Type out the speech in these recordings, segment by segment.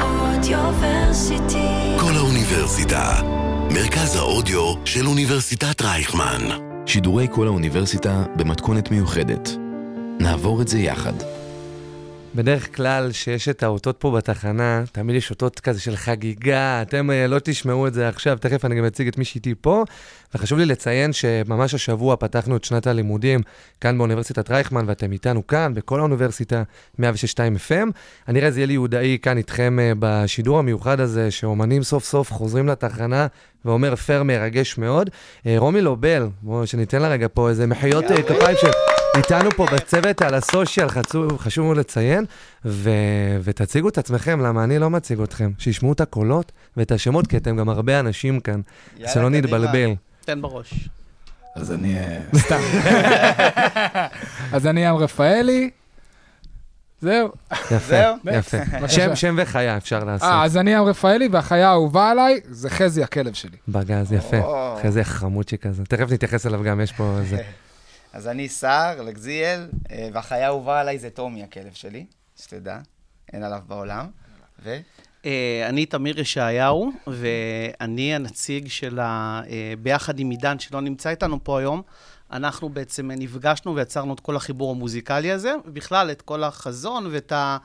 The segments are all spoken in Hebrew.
אודיוורסיטי. כל האוניברסיטה, מרכז האודיו של אוניברסיטת רייכמן. שידורי כל האוניברסיטה במתכונת מיוחדת. נעבור את זה יחד. בדרך כלל, שיש את האותות פה בתחנה, תמיד יש אותות כזה של חגיגה, אתם uh, לא תשמעו את זה עכשיו, תכף אני גם אציג את מי שאיתי פה. וחשוב לי לציין שממש השבוע פתחנו את שנת הלימודים כאן באוניברסיטת רייכמן, ואתם איתנו כאן, בכל האוניברסיטה, 106.2 FM. אני רואה זיאלי יהודאי כאן איתכם uh, בשידור המיוחד הזה, שאומנים סוף סוף חוזרים לתחנה, ואומר פייר מרגש מאוד. Uh, רומי לובל, בואו שניתן לה רגע פה איזה מחיאות כפיים של... איתנו פה בצוות על הסושיאל, חשוב, חשוב מאוד לציין, ו, ותציגו את עצמכם, למה אני לא מציג אתכם. שישמעו את הקולות ואת השמות, כי אתם גם הרבה אנשים כאן, יאללה, שלא קדימה. נתבלבל. תן בראש. אז אני... אה, סתם. אז אני ים רפאלי. זהו. יפה? יפה. שם, שם וחיה אפשר לעשות. אה, אז אני ים רפאלי, והחיה האהובה עליי זה חזי הכלב שלי. בגז, יפה. או. אחרי זה חמוצ'י כזה. תכף נתייחס אליו גם, יש פה איזה... אז אני סער, לגזיאל, אה, והחיה האהובה עליי זה טומי, הכלב שלי, שתדע, אין עליו בעולם. ו... אה, אני תמיר ישעיהו, ואני הנציג של ה... אה, ביחד עם עידן, שלא נמצא איתנו פה היום, אנחנו בעצם נפגשנו ויצרנו את כל החיבור המוזיקלי הזה, ובכלל את כל החזון ואת ה...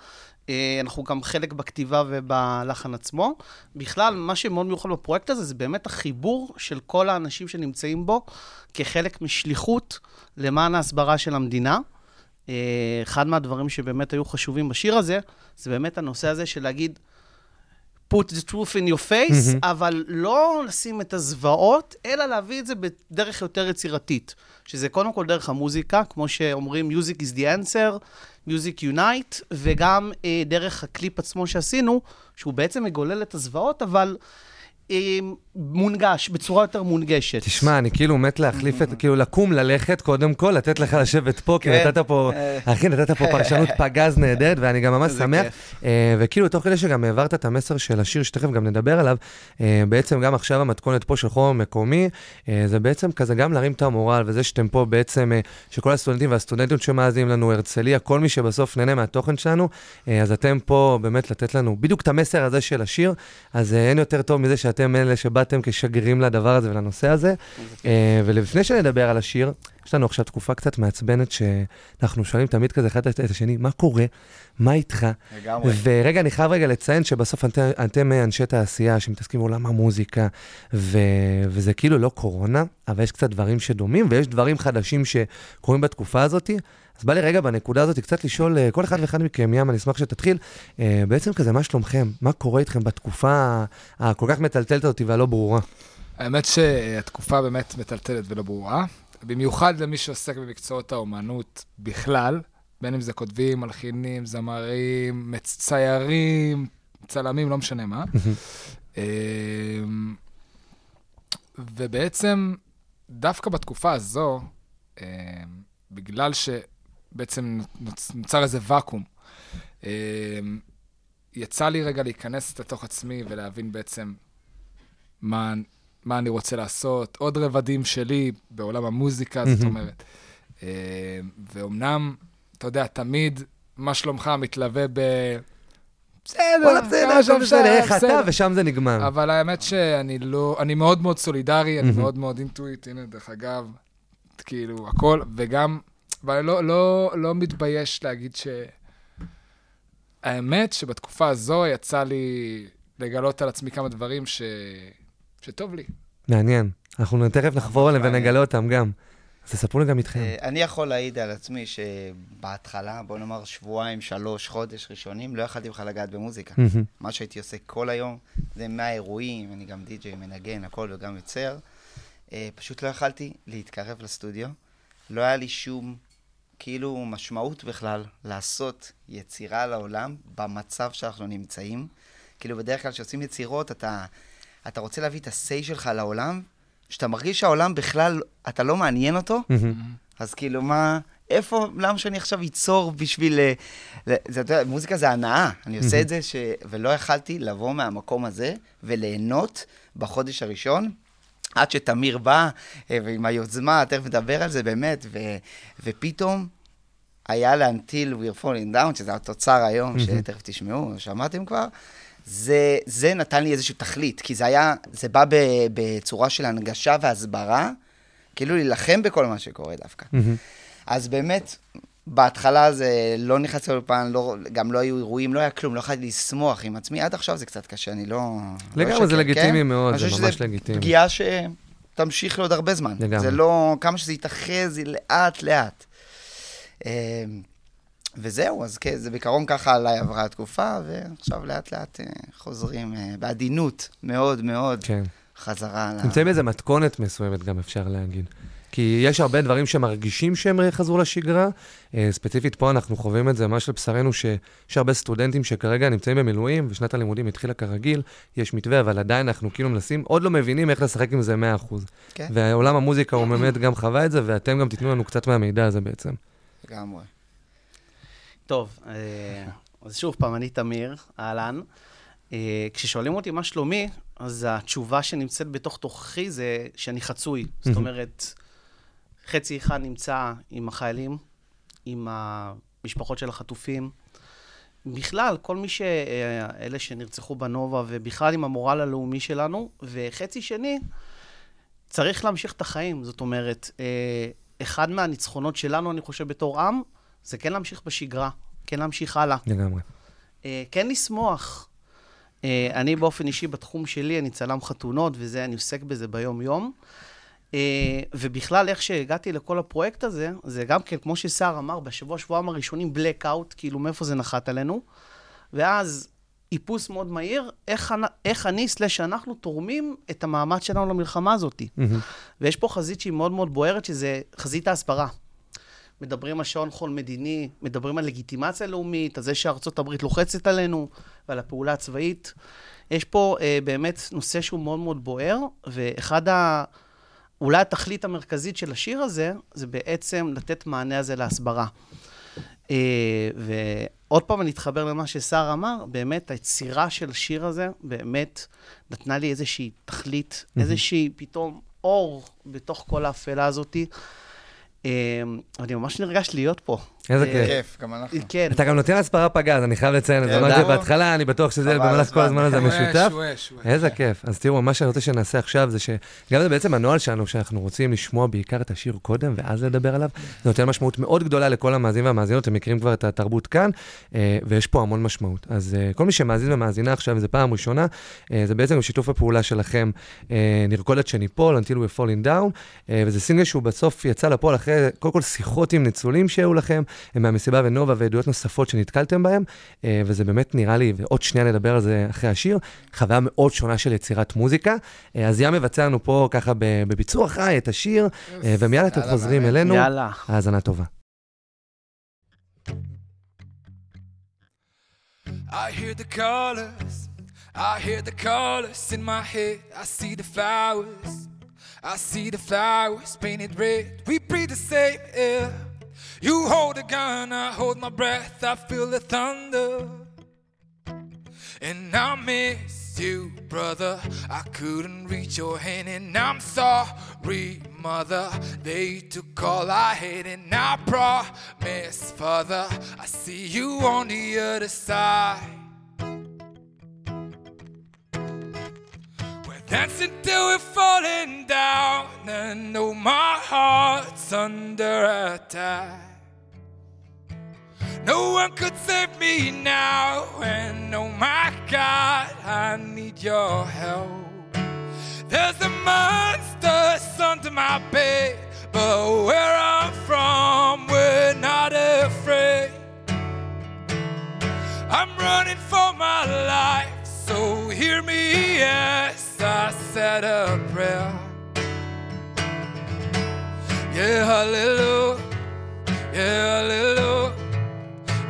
אה, אנחנו גם חלק בכתיבה ובלחן עצמו. בכלל, מה שמאוד מיוחד בפרויקט הזה, זה באמת החיבור של כל האנשים שנמצאים בו כחלק משליחות למען ההסברה של המדינה. אה, אחד מהדברים שבאמת היו חשובים בשיר הזה, זה באמת הנושא הזה של להגיד, put the truth in your face, מהמם. אבל לא לשים את הזוועות, אלא להביא את זה בדרך יותר יצירתית. שזה קודם כל דרך המוזיקה, כמו שאומרים, music is the answer, music unite, וגם אה, דרך הקליפ עצמו שעשינו, שהוא בעצם מגולל את הזוועות, אבל מונגש, בצורה יותר מונגשת. תשמע, אני כאילו מת להחליף את, כאילו לקום, ללכת, קודם כל, לתת לך לשבת פה, כי כן. נתת פה, אה. אחי, נתת פה פרשנות פגז נהדרת, ואני גם ממש שמח. אה, וכאילו, תוך כדי שגם העברת את המסר של השיר, שתכף גם נדבר עליו, אה, בעצם גם עכשיו המתכונת פה של חום מקומי, אה, זה בעצם כזה גם להרים את המורל, וזה שאתם פה בעצם, אה, שכל הסטודנטים והסטודנטיות שמאזינים לנו, הרצליה, כל מי שבסוף נהנה מהתוכן שלנו, אה, אז אתם פה באמת לתת לנו בדיוק את המסר הזה של השיר, אז אה, אין יותר טוב מזה שאתם אלה שבאתם כשגרירים לדבר הזה ולנושא הזה. אה, ולפני שנדבר על השיר, יש לנו עכשיו תקופה קצת מעצבנת שאנחנו שואלים תמיד כזה אחד את השני, מה קורה? מה איתך? לגמרי. ורגע, אני חייב רגע לציין שבסוף אתם, אתם אנשי תעשייה שמתעסקים בעולם המוזיקה, ו, וזה כאילו לא קורונה, אבל יש קצת דברים שדומים, ויש דברים חדשים שקורים בתקופה הזאת. אז בא לי רגע בנקודה הזאת קצת לשאול אה, כל אחד ואחד מכם, ים, אני אשמח שתתחיל, אה, בעצם כזה, מה שלומכם? מה קורה איתכם בתקופה הכל כך מטלטלת אותי והלא ברורה? האמת שהתקופה באמת מטלטלת ולא ברורה, במיוחד למי שעוסק במקצועות האומנות בכלל, בין אם זה כותבים, מלחינים, זמרים, מצ- ציירים, צלמים, לא משנה מה. אמ, ובעצם, דווקא בתקופה הזו, אמ, בגלל שבעצם נוצ- נוצר איזה ואקום, אמ, יצא לי רגע להיכנס לתוך עצמי ולהבין בעצם מה, מה אני רוצה לעשות, עוד רבדים שלי בעולם המוזיקה, זאת. אומרת. אה, ואומנם, אתה יודע, תמיד מה שלומך מתלווה ב... בסדר, בסדר, שאפשר, בסדר, איך אתה. ושם זה נגמר. אבל האמת שאני לא, אני מאוד מאוד סולידרי, אני. מאוד מאוד אינטואיט, הנה, דרך אגב, כאילו, הכל, וגם, אבל לא, לא, לא מתבייש להגיד ש... האמת שבתקופה הזו יצא לי לגלות על עצמי כמה דברים ש... שטוב לי. מעניין. אנחנו תכף נחבור מעניין. ונגלה אותם גם. אז תספרו לי גם איתכם. אה, אני יכול להעיד על עצמי שבהתחלה, בוא נאמר שבועיים, שלוש, חודש ראשונים, לא יכלתי בכלל לגעת במוזיקה. מה שהייתי עושה כל היום, זה מהאירועים, אני גם די-ג'יי, מנגן, הכל, וגם יוצר. אה, פשוט לא יכלתי להתקרב לסטודיו. לא היה לי שום, כאילו, משמעות בכלל לעשות יצירה לעולם במצב שאנחנו נמצאים. כאילו, בדרך כלל כשעושים יצירות, אתה, אתה רוצה להביא את ה-say שלך לעולם, שאתה מרגיש שהעולם בכלל, אתה לא מעניין אותו. אז כאילו, מה, איפה, למה שאני עכשיו אצור בשביל... אה, ל- זה, אתה יודע, מוזיקה זה הנאה. אני עושה את זה, ש... ולא יכלתי לבוא מהמקום הזה וליהנות בחודש הראשון. עד שתמיר בא, אה, ועם היוזמה, תכף נדבר על זה באמת, ו... ופתאום היה ל-Until We're Falling Down, שזה התוצר היום, שתכף תשמעו, שמעתם כבר, זה, זה נתן לי איזושהי תכלית, כי זה היה, זה בא ב, בצורה של הנגשה והסברה, כאילו להילחם בכל מה שקורה דווקא. אז באמת, בהתחלה זה לא נכנס לאולפן, לא, גם לא היו אירועים, לא היה כלום, לא יכולתי לשמוח עם עצמי. עד עכשיו זה קצת קשה, אני לא... לגמרי, לא זה לגיטימי כן? מאוד, אני זה ממש לגיטימי. פגיעה שתמשיך לעוד הרבה זמן. לגמרי. זה לא... כמה שזה יתאחז, היא לאט-לאט. אה, וזהו, אז כן, זה בעיקרון ככה עליי עברה התקופה, ועכשיו לאט-לאט אה, חוזרים אה, בעדינות מאוד מאוד כן. חזרה. נמצאים באיזה מתכונת מסוימת גם, אפשר להגיד. כי יש הרבה דברים שמרגישים שהם חזרו לשגרה. אה, ספציפית פה אנחנו חווים את זה ממש לבשרנו, שיש הרבה סטודנטים שכרגע נמצאים במילואים, ושנת הלימודים התחילה כרגיל, יש מתווה, אבל עדיין אנחנו כאילו מנסים, עוד לא מבינים איך לשחק עם זה 100%. כן. ועולם המוזיקה הוא באמת גם חווה את זה, ואתם גם תיתנו לנו קצת מהמידע הזה בעצם. לגמרי. טוב, אה, אז שוב פעם, אני תמיר, אהלן. אה, כששואלים אותי מה שלומי, אז התשובה שנמצאת בתוך תוכי זה שאני חצוי. זאת אומרת, חצי אחד נמצא עם החיילים, עם המשפחות של החטופים. בכלל, כל מי ש... אה, אלה שנרצחו בנובה, ובכלל עם המורל הלאומי שלנו, וחצי שני, צריך להמשיך את החיים. זאת אומרת, אה, אחד מהניצחונות שלנו, אני חושב, בתור עם, זה כן להמשיך בשגרה, כן להמשיך הלאה. לגמרי. אה, כן לשמוח. אני באופן אישי, בתחום שלי, אני צלם חתונות, וזה, אני עוסק בזה ביום-יום. אה, ובכלל, איך שהגעתי לכל הפרויקט הזה, זה גם כן, כמו שסער אמר, בשבוע, שבועיים הראשונים, blackout, כאילו, מאיפה זה נחת עלינו. ואז איפוס מאוד מהיר, איך, איך אני, סלש אנחנו, תורמים את המאמץ שלנו למלחמה הזאת. מהמם. ויש פה חזית שהיא מאוד מאוד בוערת, שזה חזית ההסברה. מדברים על שעון חול מדיני, מדברים על לגיטימציה לאומית, על זה שארצות הברית לוחצת עלינו, ועל הפעולה הצבאית. יש פה אה, באמת נושא שהוא מאוד מאוד בוער, ואחד ה... אולי התכלית המרכזית של השיר הזה, זה בעצם לתת מענה הזה להסברה. אה, ועוד פעם אני אתחבר למה שסער אמר, באמת היצירה של השיר הזה באמת נתנה לי איזושהי תכלית, איזושהי פתאום אור בתוך כל האפלה הזאתי. אה, אני ממש נרגש להיות פה. איזה אה, כיף. כיף, גם אנחנו. כן. אתה גם נותן הסברה פגז, אני חייב לציין את זה. כן, אמרתי למה? בהתחלה, אני בטוח שזה במהלך כל הזמן. הזה משותף. שוואש, שוואש. איזה כיף. אז תראו, מה שאני רוצה שנעשה עכשיו זה שגם זה בעצם הנוהל שלנו, שאנחנו רוצים לשמוע בעיקר את השיר קודם ואז לדבר עליו. זה נותן משמעות מאוד גדולה לכל המאזינים והמאזינות, הם מכירים כבר את התרבות כאן, אה, ויש פה המון משמעות. אז אה, כל מי שמאזין ומאזינה עכשיו, זו פעם ראשונה, אה, זה בעצם שיתוף הפעולה שלכם, אה, נרקוד עד שניפול, Until We're Falling Down, אה, וזה סינגל שהוא בסוף יצא לפועל אחרי, קודם כל שיחות עם ניצולים שהיו לכם, אה, מהמסיבה ונובה ועדויות נוספות שנתקלתם בהם, אה, וזה באמת נראה לי, ועוד שנייה נדבר על זה אחרי השיר, חוויה מאוד שונה של יצירת מוזיקה. אה, אז ים מבצע לנו פה ככה בביצוע חי את השיר, אה, ומיד אתם יאללה, חוזרים. אלינו. יאללה. האזנה טובה. I hear the colors, I hear the colors in my head. I see the flowers, I see the flowers painted red. We breathe the same air. You hold a gun, I hold my breath. I feel the thunder, and I miss you, brother. I couldn't reach your hand, and I'm sorry, mother. They took all I had, and I promise, father, I see you on the other side. We're dancing till we're falling down, and know my heart's under attack. No one could save me now, and oh my God, I need your help. There's a monster under my bed, but where I'm from, we're not afraid. I'm running for my life, so hear me as I said a prayer. Yeah, hallelujah, yeah, hallelujah,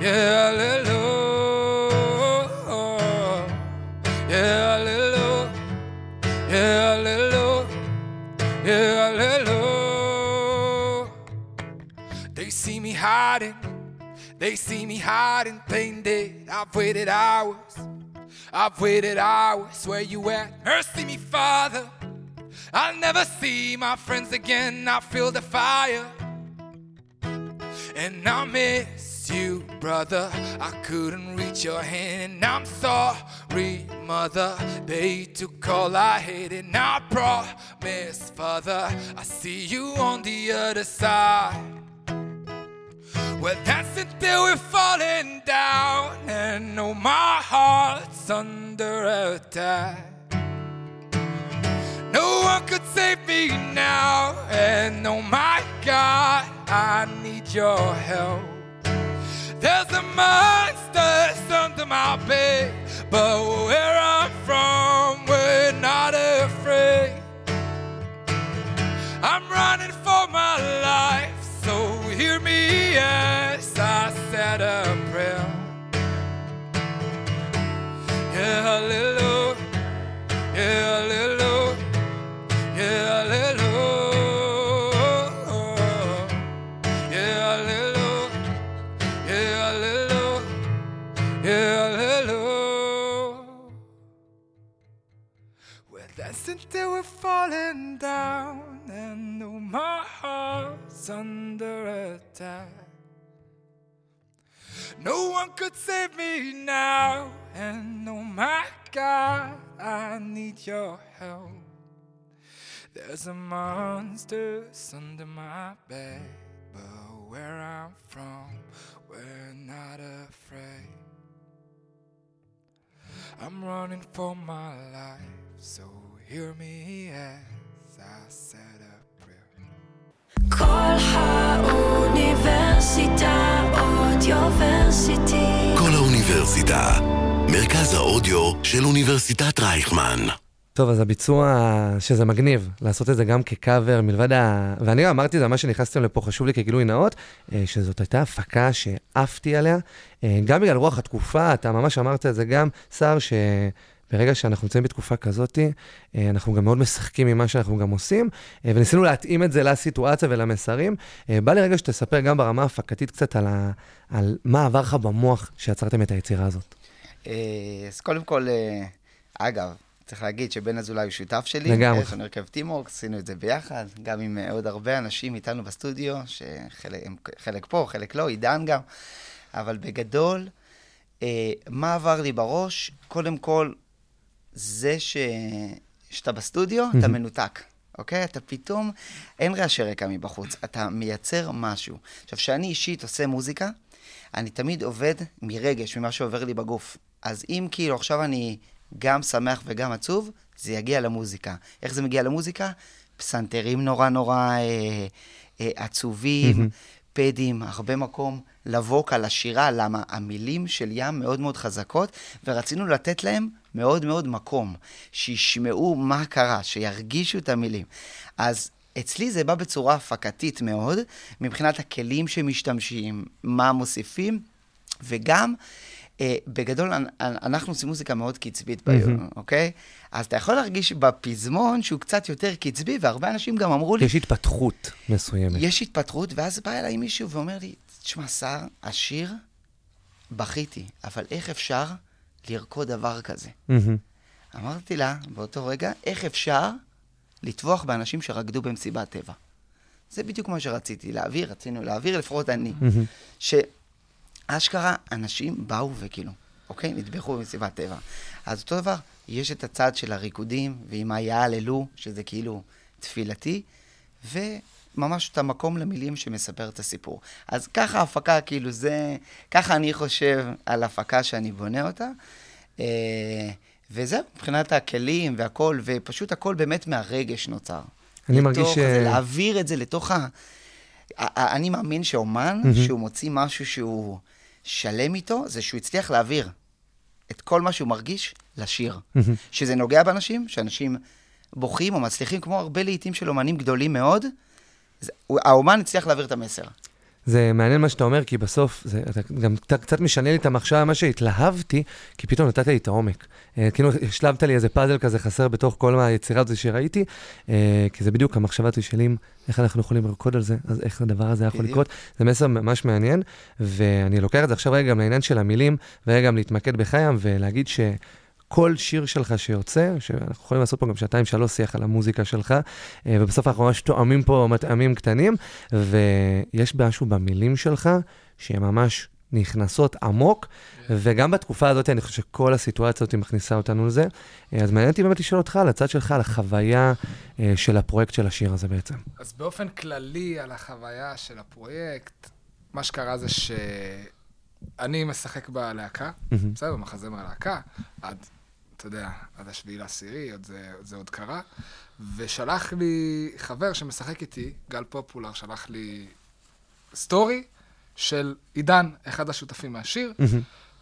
yeah, yeah, yeah, yeah. They see me hiding. They see me hiding, playing dead. I've waited hours. I've waited hours. Where you at? Mercy me, Father. I'll never see my friends again. I feel the fire. And I miss you, brother. I couldn't reach your hand, and I'm sorry, mother. They took all I had, and I promise, father, I see you on the other side. Well, that's until we're falling down, and know my heart's under attack. No one could save me now, and oh my God, I need your help. There's a monster under my bed, but where falling down and know my heart's under attack. No one could save me now, and oh my God, I need your help. There's a monster under my bed, but where I'm from, we're not afraid. I'm running for my life, so hear me as I said a prayer. כל האוניברסיטה אודיוורסיטי. כל האוניברסיטה, מרכז האודיו של אוניברסיטת רייכמן. טוב, אז הביצוע, שזה מגניב, לעשות את זה גם כקאבר, מלבד ה... ואני גם אמרתי את זה, מה שנכנסתם לפה חשוב לי כגילוי נאות, אה, שזאת הייתה הפקה שעפתי עליה, אה, גם בגלל רוח התקופה, אתה ממש אמרת את זה גם, שר, שברגע שאנחנו נמצאים בתקופה כזאת, אה, אנחנו גם מאוד משחקים עם מה שאנחנו גם עושים, אה, וניסינו להתאים את זה לסיטואציה ולמסרים. אה, בא לי רגע שתספר גם ברמה ההפקתית קצת על, ה... על מה עבר לך במוח שיצרתם את היצירה הזאת. אז קודם כל, אגב, צריך להגיד שבן אזולאי הוא שותף שלי. לגמרי. יש לנו הרכב טימורק, עשינו את זה ביחד, גם עם עוד הרבה אנשים איתנו בסטודיו, שחלק פה, חלק לא, עידן גם. אבל בגדול, מה עבר לי בראש? קודם כל, זה ש... שאתה בסטודיו, אתה מנותק, אוקיי? אתה פתאום, אין רעשי רקע מבחוץ, אתה מייצר משהו. עכשיו, כשאני אישית עושה מוזיקה, אני תמיד עובד מרגש, ממה שעובר לי בגוף. אז אם כאילו עכשיו אני גם שמח וגם עצוב, זה יגיע למוזיקה. איך זה מגיע למוזיקה? פסנתרים נורא נורא אה, אה, עצובים, פדים, הרבה מקום לווקל, לשירה, למה המילים של ים מאוד מאוד חזקות, ורצינו לתת להם מאוד מאוד מקום, שישמעו מה קרה, שירגישו את המילים. אז אצלי זה בא בצורה הפקתית מאוד, מבחינת הכלים שמשתמשים, מה מוסיפים, וגם, אה, בגדול, אנ- אנ- אנחנו עושים מוזיקה מאוד קצבית ביום, אוקיי? אז אתה יכול להרגיש בפזמון שהוא קצת יותר קצבי, והרבה אנשים גם אמרו לי, יש התפתחות מסוימת. יש התפטרות, ואז בא אליי מישהו ואומר לי, תשמע, שר, השיר, בכיתי, אבל איך אפשר לרקוד דבר כזה? מהמם. אמרתי לה, באותו רגע, איך אפשר לטבוח באנשים שרקדו במסיבת טבע? זה בדיוק מה שרציתי להעביר, רצינו להעביר, לפחות אני. שאשכרה, אנשים באו וכאילו, אוקיי? נטבחו במסיבת טבע. אז אותו דבר, יש את הצד של הריקודים, ועם היעללו, שזה כאילו תפילתי, וממש את המקום למילים שמספר את הסיפור. אז ככה ההפקה, כאילו זה, ככה אני חושב על הפקה שאני בונה אותה. אה, וזהו, מבחינת הכלים והכל, ופשוט הכל באמת מהרגש נוצר. אני מרגיש לתוך ש- זה, להעביר את זה לתוך ה... אני מאמין שאומן, שהוא מוציא משהו שהוא שלם איתו, זה שהוא הצליח להעביר את כל מה שהוא מרגיש לשיר. שזה נוגע באנשים, שאנשים בוכים או מצליחים, כמו הרבה לעיתים של אומנים גדולים מאוד, זה- האומן הצליח להעביר את המסר. זה מעניין מה שאתה אומר, כי בסוף, זה אתה גם קצת, קצת משנה לי את המחשבה, מה שהתלהבתי, כי פתאום נתת לי את העומק. אה, כאילו השלבת לי איזה פאזל כזה חסר בתוך כל היצירה הזו שראיתי, אה, כי זה בדיוק המחשבה הזו של אם, איך אנחנו יכולים לרקוד על זה, אז איך הדבר הזה יכול. לקרות. זה מסר ממש מעניין, ואני לוקח את זה עכשיו רגע גם לעניין של המילים, ורגע גם להתמקד בחיים, ולהגיד ש... כל שיר שלך שיוצא, שאנחנו יכולים לעשות פה גם שעתיים שלוש שיח על המוזיקה שלך, אה, ובסוף אנחנו ממש תואמים פה מטעמים קטנים, ויש משהו במילים שלך שהן ממש נכנסות עמוק, וגם בתקופה הזאת, אני חושב שכל הסיטואציה הזאת מכניסה אותנו לזה. אה, אז מעניין אותי באמת לשאול אותך על הצד שלך, על החוויה אה, של הפרויקט של השיר הזה בעצם. אז באופן כללי על החוויה של הפרויקט, מה שקרה זה שאני משחק בלהקה. בסדר, במחזמר הלהקה, עד, אתה יודע, עד השביעי לעשירי, עוד זה, זה עוד קרה, ושלח לי חבר שמשחק איתי, גל פופולר, שלח לי סטורי של עידן, אחד השותפים מהשיר.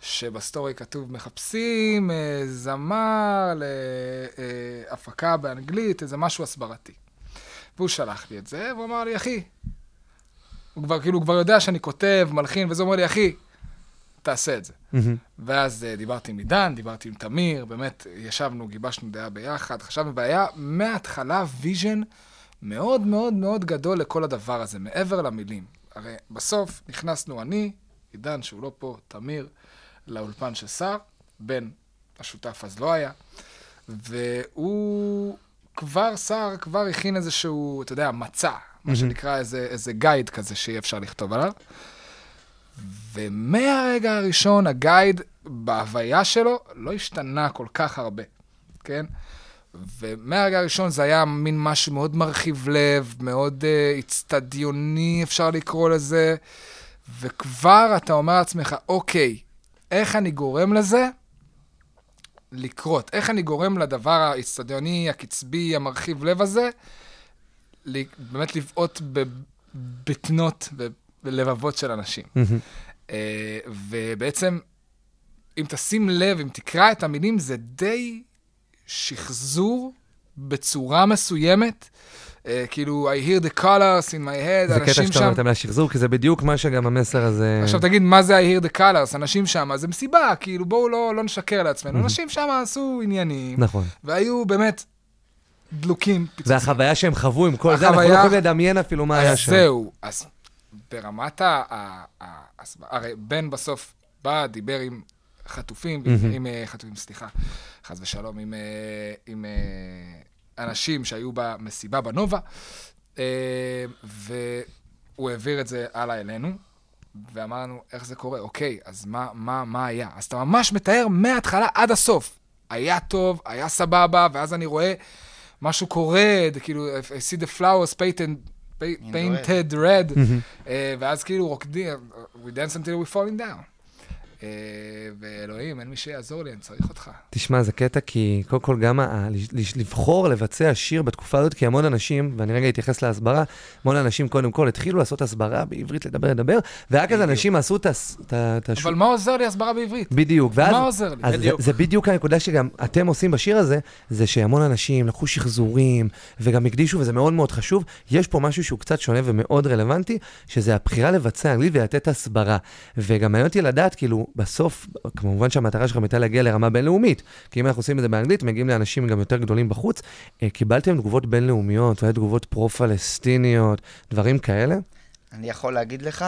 שבסטורי כתוב מחפשים אה, זמר להפקה באנגלית, איזה משהו הסברתי. והוא שלח לי את זה, והוא אמר לי, אחי, הוא כבר, כאילו, הוא כבר יודע שאני כותב, מלחין, וזה אומר לי, אחי, תעשה את זה. מהמם. ואז uh, דיברתי עם עידן, דיברתי עם תמיר, באמת, ישבנו, גיבשנו דעה ביחד, חשבנו, והיה מההתחלה vision מאוד מאוד מאוד גדול לכל הדבר הזה, מעבר למילים. הרי בסוף נכנסנו אני, עידן, שהוא לא פה, תמיר, לאולפן של סער, בן השותף אז לא היה, והוא כבר, סער כבר הכין איזשהו, אתה יודע, מצע, מה שנקרא איזה, איזה גייד כזה שיהיה אפשר לכתוב עליו. ומהרגע הראשון, הגייד, בהוויה שלו, לא השתנה כל כך הרבה, כן? ומהרגע הראשון זה היה מין משהו מאוד מרחיב לב, מאוד uh, אצטדיוני, אפשר לקרוא לזה, וכבר אתה אומר לעצמך, אוקיי, איך אני גורם לזה לקרות? איך אני גורם לדבר האצטדיוני, הקצבי, המרחיב לב הזה, באמת לבעוט בבטנות ובלבבות של אנשים? אה, ובעצם, אם תשים לב, אם תקרא את המילים, זה די שחזור בצורה מסוימת. אה, כאילו, I hear the colors in my head, זה קטע אנשים שאתה שם... אומר את המילה שחזור, כי זה בדיוק מה שגם המסר הזה... עכשיו תגיד, מה זה I hear the colors? אנשים שם, זה מסיבה, כאילו, בואו לא, לא נשקר לעצמנו. אנשים שם עשו עניינים, נכון. והיו באמת דלוקים, פיצוצים. והחוויה שהם חוו עם כל זה, אנחנו לא החוויה- יכולים לדמיין אפילו מה היה שם. זהו, אז ברמת ה... הרי בן בסוף בא, דיבר עם חטופים, מהמם. עם אה, חטופים, סליחה, חס ושלום, עם, אה, עם אה, אנשים שהיו במסיבה בנובה, והוא העביר את זה הלאה אלינו, ואמר לנו, איך זה קורה? אוקיי, אז מה, מה, מה היה? אז אתה ממש מתאר מההתחלה עד הסוף. היה טוב, היה סבבה, ואז אני רואה משהו קורה, כאילו, I see the flowers painted, painted red, אה, ואז כאילו רוקדים, we dance until we falling down. אה, ואלוהים, אין מי שיעזור לי, אני צריך אותך. תשמע, זה קטע כי קודם כל גם ה- לבחור לבצע שיר בתקופה הזאת, כי המון אנשים, ואני רגע אתייחס להסברה, המון אנשים קודם כל התחילו לעשות הסברה בעברית, לדבר, לדבר, ורק אז אנשים עשו את השוק. אבל מה עוזר לי הסברה בעברית? בדיוק, ואז... מה עוזר לי? אז זה, בדיוק. זה בדיוק הנקודה שגם אתם עושים בשיר הזה, זה שהמון אנשים לקחו שחזורים, וגם הקדישו, וזה מאוד מאוד חשוב. יש פה משהו שהוא קצת שונה ומאוד רלוונטי, שזה הבחירה לבצע אנגלית ולתת הסברה. וגם מעניין אותי לדעת, כאילו, בסוף, כמובן שהמטרה שלכם הייתה להגיע לרמה בינלאומית, כי אם אנחנו עושים את זה באנגלית, מגיעים לאנשים גם יותר גדולים בחוץ. אה, קיבלתם תגובות בינלאומיות, אולי תגובות פרו-פלסטיניות, דברים כאלה? אני יכול להגיד לך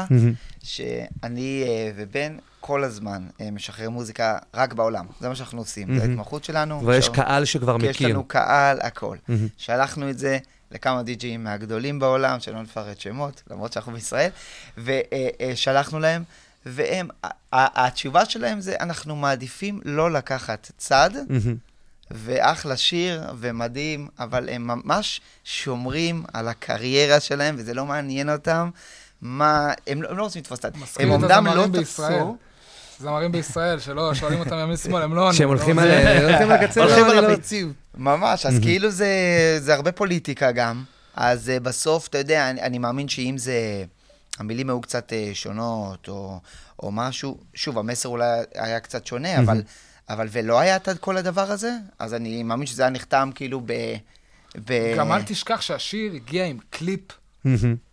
שאני אה, ובן כל הזמן אה, משחררים מוזיקה רק בעולם. זה מה שאנחנו עושים, זו. ההתמחות שלנו. ויש קהל שכבר כי יש מכיר. לנו קהל, הכל. שלחנו את זה לכמה די-ג'אים מהגדולים בעולם, שלא נפרט שמות, למרות שאנחנו בישראל, ושלחנו להם, והם, התשובה שלהם זה, אנחנו מעדיפים לא לקחת צד. ואחלה שיר, ומדהים, אבל הם ממש שומרים על הקריירה שלהם, וזה לא מעניין אותם. מה, הם לא, הם לא רוצים לתפוס צד. מזכיר הם את אומנם לא. תפסו, זמרים בישראל, שלא, שואלים אותם ימין-שמאל, הם לא עונים. כשהם לא הולכים עונים. על... הולכים לקצה, הולכים לא, על הביצים. ממש, אז כאילו זה, הרבה פוליטיקה גם. אז uh, בסוף, אתה יודע, אני מאמין שאם זה... המילים היו קצת uh, שונות, או, או משהו, שוב, המסר אולי היה קצת שונה, אבל, אבל ולא היה את כל הדבר הזה, אז אני מאמין שזה היה נחתם כאילו ב... ב... גם אל תשכח שהשיר הגיע עם קליפ.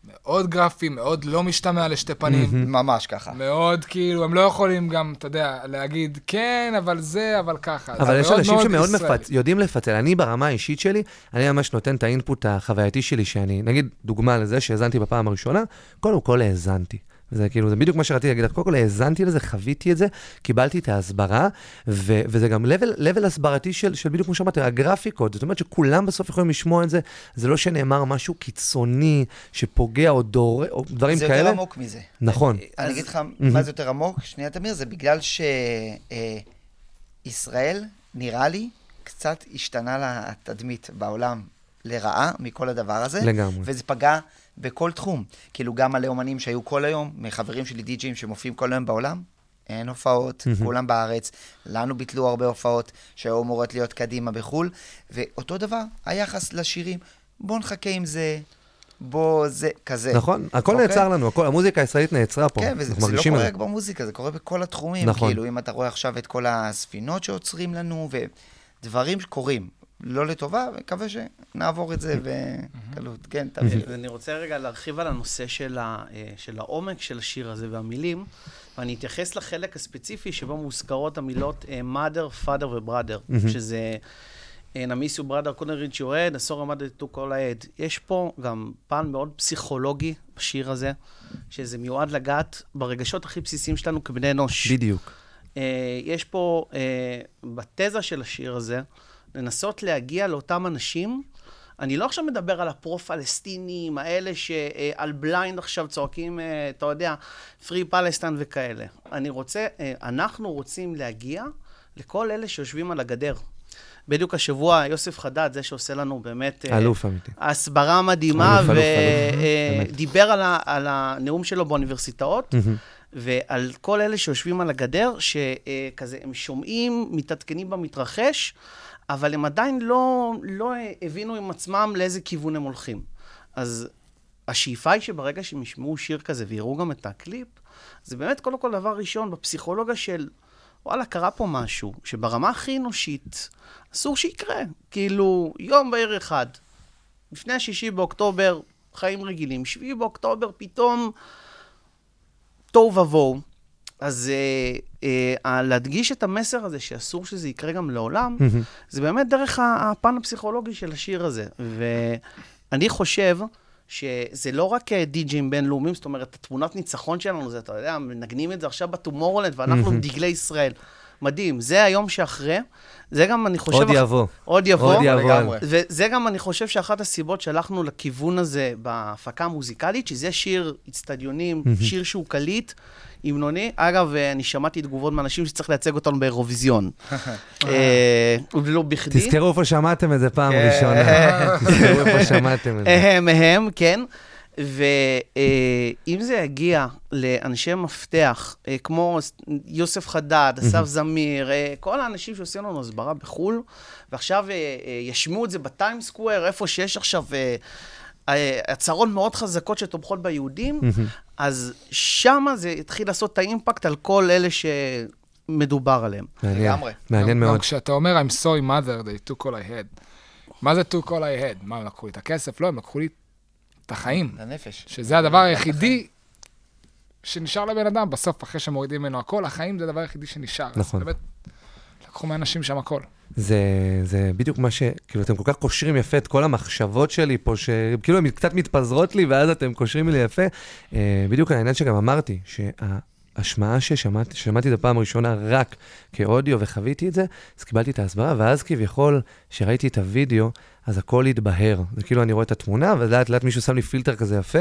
מאוד גרפי, מאוד לא משתמע לשתי פנים. ממש ככה. מאוד כאילו, הם לא יכולים גם, אתה יודע, להגיד כן, אבל זה, אבל ככה. אבל יש מאוד אנשים מאוד שמאוד. מפצ... יודעים לפצל. אני ברמה האישית שלי, אני ממש נותן את האינפוט החווייתי שלי, שאני, נגיד, דוגמה לזה שהאזנתי בפעם הראשונה, קודם כל האזנתי. זה כאילו, זה בדיוק מה שרציתי להגיד לך. קודם כל, האזנתי לזה, חוויתי את זה, קיבלתי את ההסברה, ו- וזה גם level, level הסברתי של, של בדיוק כמו שאמרתי, הגרפיקות. זאת אומרת שכולם בסוף יכולים לשמוע את זה, זה לא שנאמר משהו קיצוני, שפוגע או דור, או דברים זה כאלה. יותר עמוק מזה. נכון. אני אגיד לך מה זה יותר עמוק, שנייה תמיר, זה בגלל שישראל, נראה לי, קצת השתנה לה התדמית בעולם לרעה מכל הדבר הזה. לגמרי. וזה פגע בכל תחום. כאילו, גם מלא אומנים שהיו כל היום, מחברים שלי די-ג'ים שמופיעים כל היום בעולם, אין הופעות, כולם בארץ. לנו ביטלו הרבה הופעות שהיו אמורות להיות קדימה בחו"ל, ואותו דבר, היחס לשירים, בוא נחכה עם זה, בוא זה, כזה. נכון, הכל אוקיי? נעצר לנו, הכל, המוזיקה הישראלית נעצרה פה. כן, וזה לא קורה. רק במוזיקה, זה קורה בכל התחומים. נכון. כאילו, אם אתה רואה עכשיו את כל הספינות שעוצרים לנו, ודברים שקורים, לא לטובה, מקווה שנעבור את זה בקלות. כן, תמיר. ואני רוצה רגע להרחיב על הנושא של, ה, אה, של העומק של השיר הזה והמילים, ואני אתייחס לחלק הספציפי שבו מוזכרות המילות אה, mother, father וbrother, שזה אה, נמיסו reach your head, עשור עמדת to כל העד. יש פה גם פן מאוד פסיכולוגי בשיר הזה, שזה מיועד לגעת ברגשות הכי בסיסיים שלנו כבני אנוש. בדיוק. יש פה, בתזה של השיר הזה, לנסות להגיע לאותם אנשים. אני לא עכשיו מדבר על הפרו-פלסטינים, האלה שעל בליינד עכשיו צועקים, אה, אתה יודע, פרי פלסטין וכאלה. אני רוצה, אה, אנחנו רוצים להגיע לכל אלה שיושבים על הגדר. בדיוק השבוע, יוסף חדד, זה שעושה לנו באמת... אה, אלוף אמיתי. הסברה מדהימה. ודיבר על, ה- על הנאום שלו באוניברסיטאות, ועל כל אלה שיושבים על הגדר, שכזה, הם שומעים, מתעדכנים במתרחש, אבל הם עדיין לא, לא הבינו עם עצמם לאיזה כיוון הם הולכים. אז השאיפה היא שברגע שהם ישמעו שיר כזה ויראו גם את הקליפ, זה באמת קודם כל דבר ראשון בפסיכולוגיה של, וואלה, קרה פה משהו, שברמה הכי אנושית, אסור שיקרה. כאילו, יום בהיר אחד, לפני השישי באוקטובר, חיים רגילים, שביעי באוקטובר, פתאום תוהו ובוהו. אז אה, אה, להדגיש את המסר הזה שאסור שזה יקרה גם לעולם, זה באמת דרך הפן הפסיכולוגי של השיר הזה. ואני חושב שזה לא רק אה, די-ג'ים בינלאומיים, זאת אומרת, התמונת ניצחון שלנו, זה, אתה יודע, מנגנים את זה עכשיו בטומורלנד, ואנחנו עם דגלי ישראל. מדהים. זה היום שאחרי. זה גם, אני חושב... עוד יבוא. עוד יבוא. עוד יבוא. לגמרי. וזה גם, אני חושב, שאחת הסיבות שהלכנו לכיוון הזה בהפקה המוזיקלית, שזה שיר אצטדיונים, שיר שהוא קליט, המנוני. אגב, אה, אני שמעתי תגובות מאנשים שצריך לייצג אותנו באירוויזיון. אה, ולא בכדי. תזכרו איפה שמעתם את זה פעם כן. ראשונה. תזכרו איפה שמעתם את זה. הם, הם, כן. ואם זה יגיע לאנשי מפתח, אה, כמו יוסף חדד, אסף זמיר, אה, כל האנשים שעושים לנו הסברה בחו"ל, ועכשיו אה, אה, ישמיעו את זה בטיים סקוואר, איפה שיש עכשיו אה, אה, הצהרות מאוד חזקות שתומכות ביהודים, אז שמה זה יתחיל לעשות את האימפקט על כל אלה שמדובר עליהם. מעניין, לגמרי. מעניין גם מאוד. כשאתה אומר I'm sorry mother, they took all I had. מה זה took all I had? מה, הם לקחו לי את הכסף? לא, הם לקחו לי את החיים. לנפש. שזה הדבר היחידי שנשאר לבן אדם בסוף, אחרי שמורידים ממנו הכל, החיים זה הדבר היחידי שנשאר. נכון. באמת, לקחו מאנשים שם הכל. זה, זה בדיוק מה ש... כאילו, אתם כל כך קושרים יפה את כל המחשבות שלי פה, שכאילו הן קצת מתפזרות לי, ואז אתם קושרים לי יפה. אה, בדיוק העניין שגם אמרתי, שההשמעה ששמעתי, ששמעתי את הפעם הראשונה רק כאודיו וחוויתי את זה, אז קיבלתי את ההסברה, ואז כביכול, כשראיתי את הוידאו, אז הכל התבהר. זה כאילו אני רואה את התמונה, ולאט לאט מישהו שם לי פילטר כזה יפה,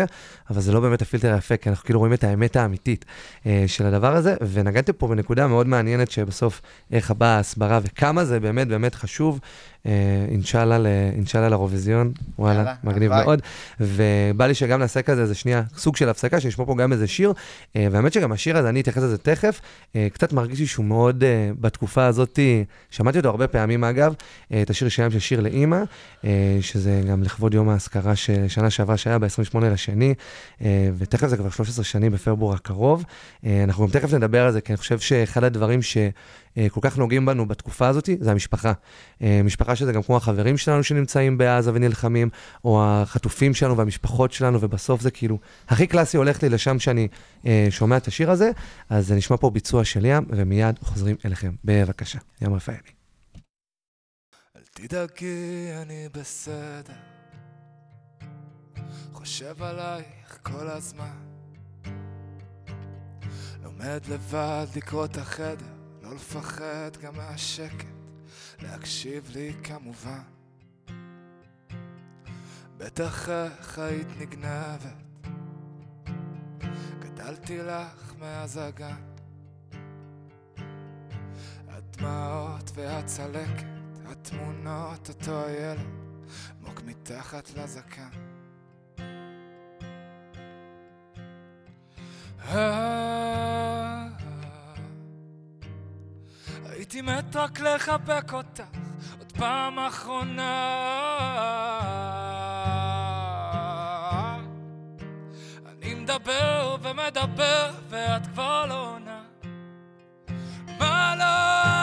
אבל זה לא באמת הפילטר היפה, כי אנחנו כאילו רואים את האמת האמיתית אה, של הדבר הזה, ונגעתם פה בנקודה מאוד מעניינת שבסוף איך באה ההסברה וכמה זה באמת באמת חשוב. אה, אינשאללה אינשאללה לאירוויזיון, וואלה, מגניב. מאוד. ובא לי שגם נעשה כזה איזה שנייה, סוג של הפסקה, שנשמע פה גם איזה שיר. אה, והאמת שגם השיר הזה, אני אתייחס לזה תכף, אה, קצת מרגיש לי שהוא מאוד, בתקופה הזאת, שמעתי אותו הרבה פעמים אגב, את השיר שלהם של שיר לאימא, שזה גם לכבוד יום האזכרה של שנה שעברה שהיה ב-28 לשני, אה, ותכף זה כבר 13 שנים בפברואר הקרוב. אה, אנחנו גם תכף נדבר על זה, כי אני חושב שאחד הדברים שכל כך נוגעים בנו בתקופה הזאת, זה המשפחה. אה, משפחה שזה גם כמו החברים שלנו שנמצאים בעזה ונלחמים, או החטופים שלנו והמשפחות שלנו, ובסוף זה כאילו, הכי קלאסי הולך לי לשם שאני אה, שומע את השיר הזה, אז זה נשמע פה ביצוע של ים, ומיד חוזרים אליכם. בבקשה, ים רפאלי. תדאגי, אני בסדר. חושב עלייך כל הזמן. עומד לבד לקרוא את החדר, לא לפחד גם מהשקט, להקשיב לי כמובן. בטח איך היית נגנבת, גדלתי לך מאז הגן. הדמעות והצלקת, התמונות, אותו הילד, עמוק מתחת לזקן. אה, הייתי מת רק לחבק אותך עוד פעם אחרונה. אני מדבר ומדבר ואת כבר לא עונה. מה לא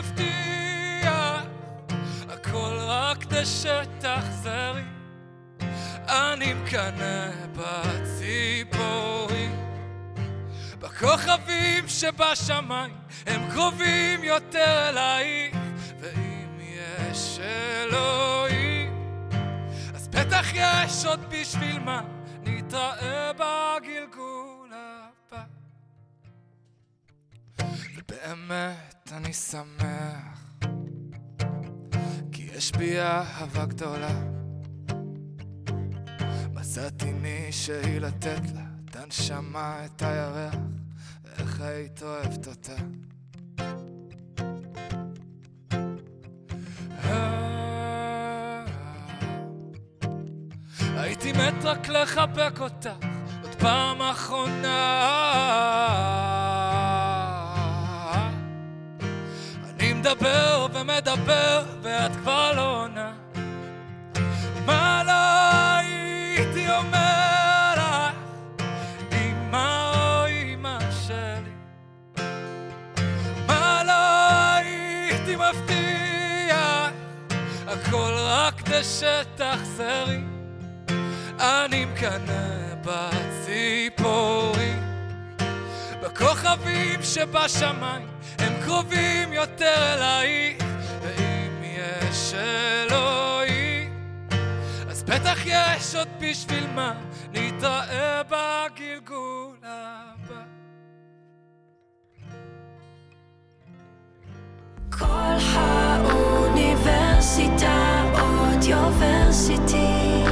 מבטיח הכל רק כדי שתחזרי אני מקנא בציפורים בכוכבים שבשמיים הם קרובים יותר אלייך ואם יש אלוהים אז בטח יש עוד בשביל מה נתראה בגלגול ובאמת אני שמח כי יש בי אהבה גדולה. מצאתי מישהי לתת לה את הנשמה, את הירח ואיך היית אוהבת אותה. הייתי מת רק לחבק אותך עוד פעם אחרונה מדבר ומדבר ואת כבר לא עונה. מה לא הייתי אומר לך אמא או אמא שלי? מה לא הייתי מבטיח הכל רק כדי שתחזרי. אני מקנא בציפורים בכוכבים שבשמיים קרובים יותר אלייך ואם יש אלוהים אז בטח יש עוד בשביל מה נתראה בגלגול הבא כל האוניברסיטה אודיוורסיטי.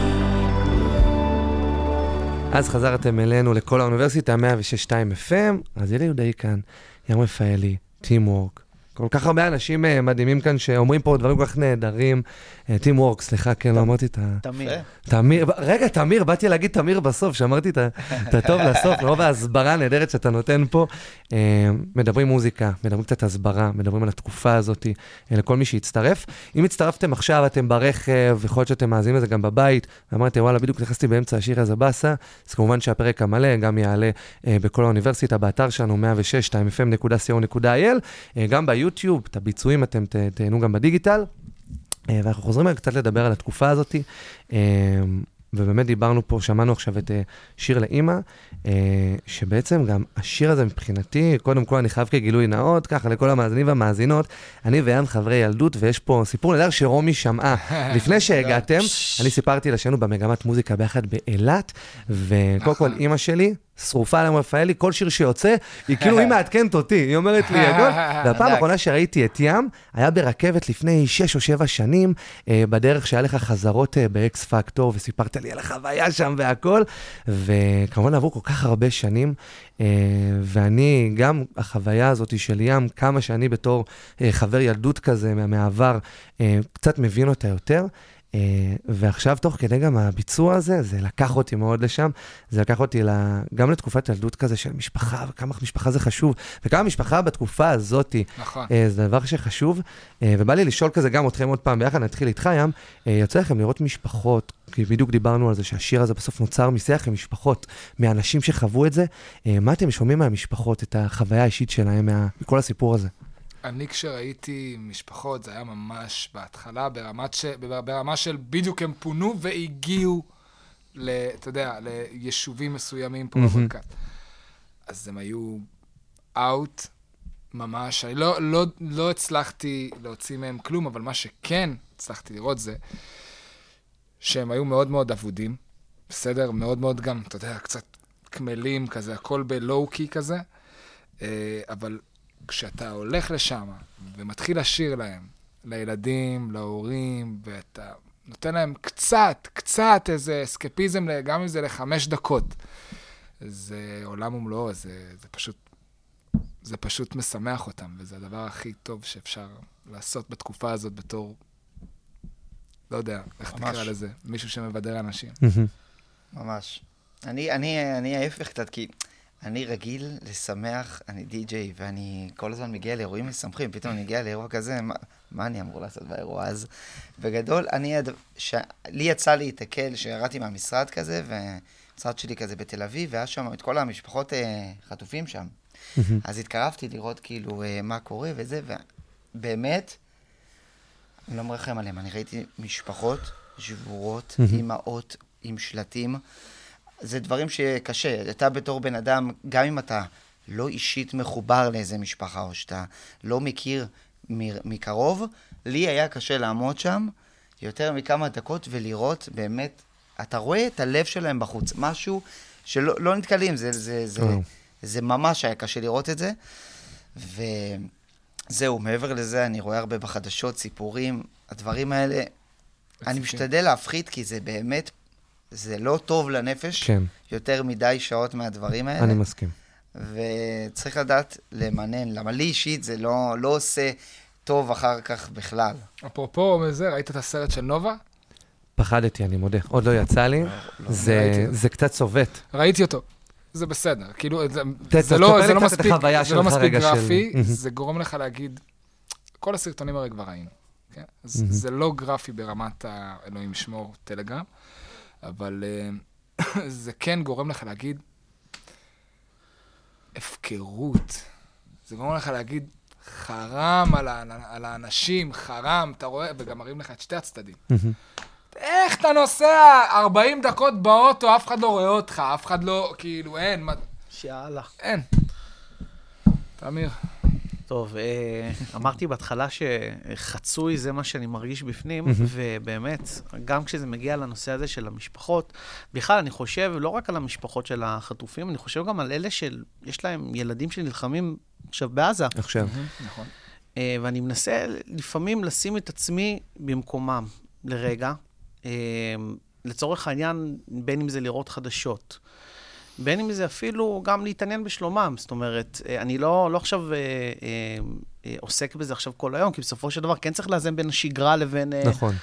אז חזרתם אלינו לכל האוניברסיטה, 106.2 FM, אז ילי יהודאי כאן, ים רפאלי, טים וורק. כל כך הרבה אנשים אה, מדהימים כאן שאומרים פה דברים כל כך נהדרים. טים וורק, סליחה, כן, לא אמרתי את ה... תמיר. תמיר, רגע, תמיר, באתי להגיד תמיר בסוף, שאמרתי את הטוב לסוף, מרוב ההסברה הנהדרת שאתה נותן פה. אה, מדברים מוזיקה, מדברים קצת הסברה, מדברים על התקופה הזאת, אה, לכל מי שהצטרף. אם הצטרפתם עכשיו, אתם ברכב, יכול להיות שאתם מאזינים לזה גם בבית, ואמרתם, וואלה, בדיוק נכנסתי באמצע השיר הזה באסה, אז כמובן שהפרק המלא גם יעלה אה, בכל האוניברסיטה, באתר שלנו, 106.2fm.co.il, אה, גם ביוטיוב, את הביצועים אתם תהנו גם בדיגיטל. ואנחנו חוזרים קצת לדבר על התקופה הזאת, ובאמת דיברנו פה, שמענו עכשיו את אה, שיר לאימא, אה, שבעצם גם השיר הזה מבחינתי, קודם כל אני חייב כגילוי נאות, ככה לכל המאזינים והמאזינות, אני ויאן חברי ילדות, ויש פה סיפור נהדר שרומי שמעה. לפני שהגעתם, אני סיפרתי לה שהיינו במגמת מוזיקה ביחד באילת, וקודם כל אימא שלי, שרופה עליהם רפאלי, כל שיר שיוצא, היא כאילו, היא מעדכנת אותי, היא אומרת לי, הכל. והפעם האחרונה שראיתי את ים, היה ברכבת לפני שש או שבע שנים, אה, בדרך שהיה לך חזרות אה, באקס פקטור, וסיפרת לי על החוויה שם והכל, וכמובן עברו כל כך הרבה שנים, אה, ואני, גם החוויה הזאת של ים, כמה שאני בתור אה, חבר ילדות כזה מה- מהעבר, אה, קצת מבין אותה יותר. Uh, ועכשיו, תוך כדי גם הביצוע הזה, זה לקח אותי מאוד לשם. זה לקח אותי ל... גם לתקופת ילדות כזה של משפחה, וכמה משפחה זה חשוב, וכמה משפחה בתקופה הזאת, נכון. uh, זה דבר שחשוב. Uh, ובא לי לשאול כזה גם אתכם עוד פעם ביחד, נתחיל איתך, ים. יוצא לכם לראות משפחות, כי בדיוק דיברנו על זה שהשיר הזה בסוף נוצר משיח עם משפחות, מאנשים שחוו את זה. מה אתם שומעים מהמשפחות, את החוויה האישית שלהם מה... מכל הסיפור הזה? אני כשראיתי משפחות, זה היה ממש בהתחלה, ברמת ש... ברמה של בדיוק הם פונו והגיעו, ל... אתה יודע, ליישובים מסוימים פה. במרכז. אז הם היו אאוט, ממש. אני לא, לא, לא הצלחתי להוציא מהם כלום, אבל מה שכן הצלחתי לראות זה שהם היו מאוד מאוד אבודים, בסדר? מאוד מאוד גם, אתה יודע, קצת קמלים כזה, הכל בלואו-קי כזה. אה, אבל כשאתה הולך לשם ומתחיל לשיר להם, לילדים, להורים, ואתה נותן להם קצת, קצת איזה אסקפיזם, גם אם זה לחמש דקות, זה עולם ומלואו, זה, זה פשוט... זה פשוט משמח אותם, וזה הדבר הכי טוב שאפשר לעשות בתקופה הזאת בתור, לא יודע, איך ממש. תקרא לזה, מישהו שמבדר אנשים. ממש. אני, אני, אני ההפך קצת, כי אני רגיל לשמח, אני די-ג'יי, ואני כל הזמן מגיע לאירועים משמחים, פתאום אני מגיע לאירוע כזה, מה, מה אני אמור לעשות באירוע? אז בגדול, אני, ש... לי יצא להיתקל, שירדתי מהמשרד כזה, והמשרד שלי כזה בתל אביב, והיה שם את כל המשפחות אה, חטופים שם. אז התקרבתי לראות כאילו אה, מה קורה וזה, ובאמת, אני לא מרחם עליהם, אני ראיתי משפחות שבורות, אימהות עם שלטים. זה דברים שקשה. אתה בתור בן אדם, גם אם אתה לא אישית מחובר לאיזה משפחה, או שאתה לא מכיר מקרוב, לי היה קשה לעמוד שם יותר מכמה דקות ולראות באמת, אתה רואה את הלב שלהם בחוץ, משהו שלא לא נתקלים, זה, זה, זה, וואו. זה ממש היה קשה לראות את זה. וזהו, מעבר לזה, אני רואה הרבה בחדשות, סיפורים, הדברים האלה, אני משתדל להפחית, כי זה באמת, זה לא טוב לנפש, כן, יותר מדי שעות מהדברים האלה. אני מסכים. וצריך לדעת למנן, למה לי אישית זה לא, לא עושה טוב אחר כך בכלל. אפרופו זה, ראית את הסרט של נובה? פחדתי, אני מודה. עוד לא יצא לי. זה- ראיתי. זה קצת צובט. ראיתי אותו. זה בסדר, כאילו, זה, זה, לא, זה לא מספיק, זה לא מספיק של- גרפי, מהמם. זה גורם לך להגיד, כל הסרטונים הרי כבר ראינו, כן? מהמם. זה לא גרפי ברמת האלוהים שמור טלגרם, אבל אה, זה כן גורם לך להגיד, הפקרות. זה גורם לך להגיד, חרם על, ה- על האנשים, חרם, אתה רואה, וגם מראים לך את שתי הצדדים. איך אתה נוסע 40 דקות באוטו, אף אחד לא רואה אותך, אף אחד לא, כאילו, אין, מה, שאלה. אין. תמיר. טוב, אה, אמרתי בהתחלה שחצוי זה מה שאני מרגיש בפנים, ובאמת, גם כשזה מגיע לנושא הזה של המשפחות, בכלל, אני חושב לא רק על המשפחות של החטופים, אני חושב גם על אלה שיש להם ילדים שנלחמים עכשיו בעזה. עכשיו. נכון. אה, ואני מנסה לפעמים לשים את עצמי במקומם לרגע. אה, לצורך העניין, בין אם זה לראות חדשות, בין אם זה אפילו גם להתעניין בשלומם. זאת אומרת, אה, אני לא, לא עכשיו אה, אה, אה, עוסק בזה עכשיו כל היום, כי בסופו של דבר כן צריך לאזן בין השגרה לבין אה, נכון.